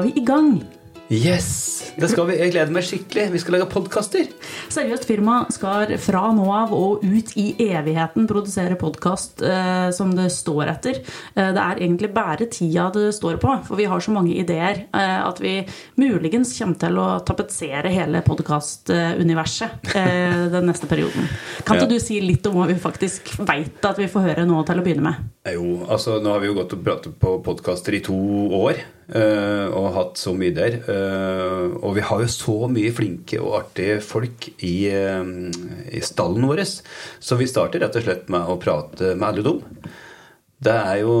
skal vi i gang. Yes! Det skal vi. Jeg gleder meg skikkelig. Vi skal lage podkaster. Seriøst firma skal fra nå av og ut i evigheten produsere podkast eh, som det står etter. Eh, det er egentlig bare tida det står på, for vi har så mange ideer eh, at vi muligens kommer til å tapetsere hele podkastuniverset eh, den neste perioden. Kan ikke Ja. du si litt om hva vi faktisk veit at vi får høre nå til å begynne med? Jo, altså nå har vi jo gått og pratet på podkaster i to år. Eh, og hatt så mye der. eh, og vi har jo så mye flinke og artige folk i, eh, i stallen vår. Så vi starter rett og slett med å prate med alle dem. Det er jo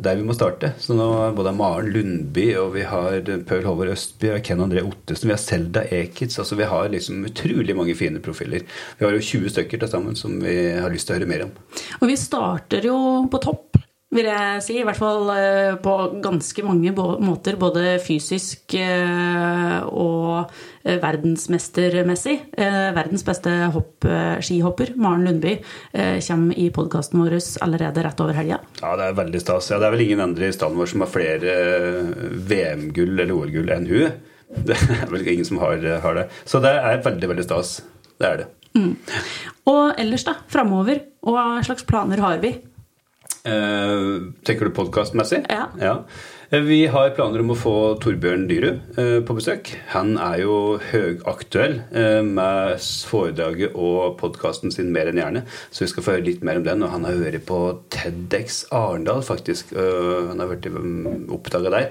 der vi må starte. Så nå både Maren Lundby og vi har Paul Håvard Østby og Ken André Ottesen. Vi har Selda Ekitz. Altså vi har liksom utrolig mange fine profiler. Vi har jo 20 stykker til sammen som vi har lyst til å høre mer om. Og vi starter jo på topp, vil jeg si. I hvert fall eh, på ganske mange måter. Både fysisk eh, og eh, verdensmestermessig. Verdens beste hopp, skihopper, Maren Lundby, kommer i podkasten vår allerede rett over helga. Ja, det er veldig stas. Ja, det er vel ingen andre i standen vår som har flere VM-gull eller OL-gull enn hun. Det er vel ingen som har, har det. Så det er veldig, veldig stas. Det er det. Og ellers, da? Framover? Hva slags planer har vi? Eh, tenker du podkastmessig? Ja. ja. Vi har planer om å få Torbjørn Dyrud eh, på besøk. Han er jo høyaktuell eh, med foredraget og podkasten sin Mer enn gjerne. Så vi skal få høre litt mer om den. Og han har vært på TEDX Arendal, faktisk. Eh, han har vært oppdaga der.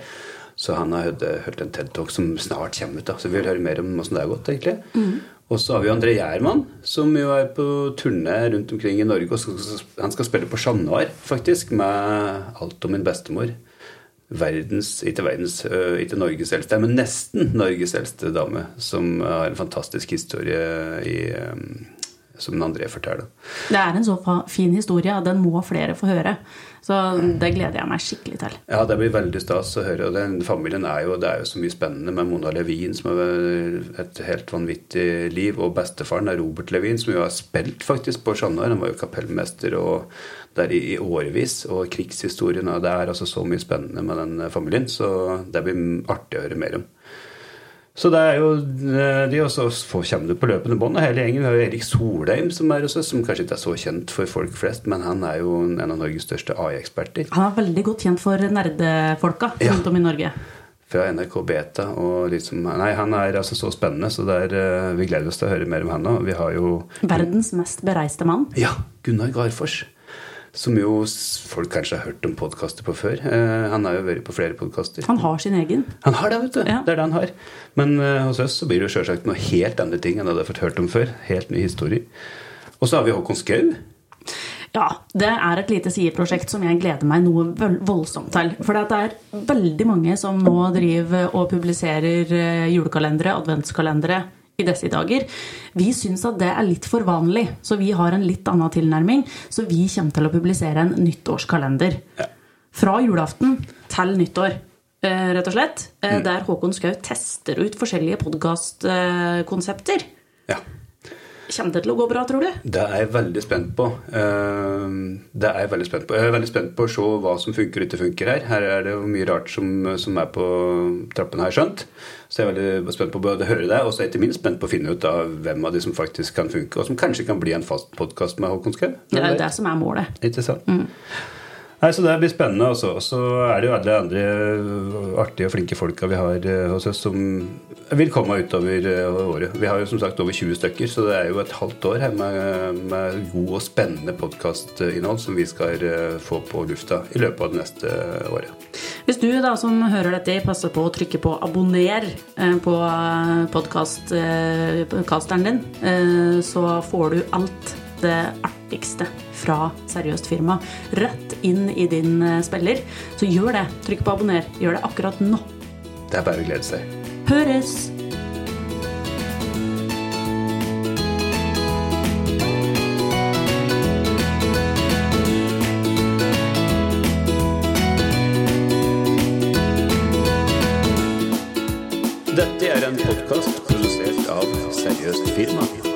Så han har hørt, en TED-talk som snart kommer ut. da Så vi vil høre mer om åssen det har gått, egentlig. Og så har vi André Gjermann, som jo er på turné rundt omkring i Norge. og skal- Han skal spille på Chat Noir, faktisk, med alt om min bestemor. Verdens, ikke verdens, ikke Norges eldste, men nesten Norges eldste dame, som har en fantastisk historie i, som André forteller. Det er en så fin historie, og den må flere få høre. Så det gleder jeg meg skikkelig til. Ja, det blir veldig stas å høre. og Den familien er jo, Det er jo så mye spennende med Mona Levin, som har et helt vanvittig liv. Og bestefaren er Robert Levin, som jo har spilt faktisk på Sjannar. Han var jo kapellmester og der i, i årevis. Og krigshistorien og Det er altså så mye spennende med den familien, så det blir artig å høre mer om. Så det er jo eh, de også kommer du på løpende bånd. og Hele gjengen. Vi har jo Erik Solheim, som er hos oss, som kanskje ikke er så kjent for folk flest, men han er jo en av Norges største AI-eksperter. Han er veldig godt kjent for nerdefolka Ja. rundt om i Norge. fra NRK Beta. og liksom, Nei, han er altså så spennende, så det er, eh, vi gleder oss til å høre mer om han nå. Vi har jo Verdens mest bereiste mann. ja, Gunnar Garfors. Som jo folk kanskje har hørt om podkaster på før. Eh, han har jo vært på flere podkaster. Han har sin egen. Han har det, vet du. Ja. Det er det han har. Men eh, hos oss så blir det jo selvsagt noe helt andre ting enn det du har fått hørt om før. Helt ny historie. Og så har vi Håkon Skau. Ja, det er et lite sideprosjekt som jeg gleder meg noe voldsomt til. For det er veldig mange som nå driver og publiserer eh, julekalendere, adventskalendere, i disse dager. Vi syns at det er litt for vanlig, så vi har en litt annen tilnærming. Så vi kommer til å publisere en nyttårskalender. Fra julaften til nyttår. eh, Rett og slett. eh, Der Håkon Skau tester ut forskjellige podkastkonsepter. Ja. Kommer det til å gå bra, tror du? Det er jeg veldig spent på. Eh, Det er Jeg veldig spent på Jeg er veldig spent på å se hva som funker og ikke funker her. Her er det jo mye rart som, som er på trappene, har jeg skjønt. Så jeg er veldig spent på både å høre det, og så ikke minst spent på å finne ut av hvem av de som faktisk kan funke, og som kanskje kan bli en fast podkast med Håkon Skau. Det er jo det som er målet. Ikke sant? Nei, så Det blir spennende. også. Og så er det jo alle andre artige og flinke folka vi har eh, hos oss, som vil komme utover eh, året. Vi har jo som sagt over 20 stykker, så det er jo et halvt år her med, med god og spennende podkastinnhold som vi skal eh, få på lufta i løpet av det neste året. Hvis du da som hører dette, passer på å trykke på abonner eh, på podkasteren din, eh, så får du alt det artigste fra Seriøst firma rett inn i din eh, spiller. Så gjør det. Trykk på abonner. Gjør det akkurat nå. Det er bare å glede seg. Høres! Dette er en podkast produsert av Seriøst Film.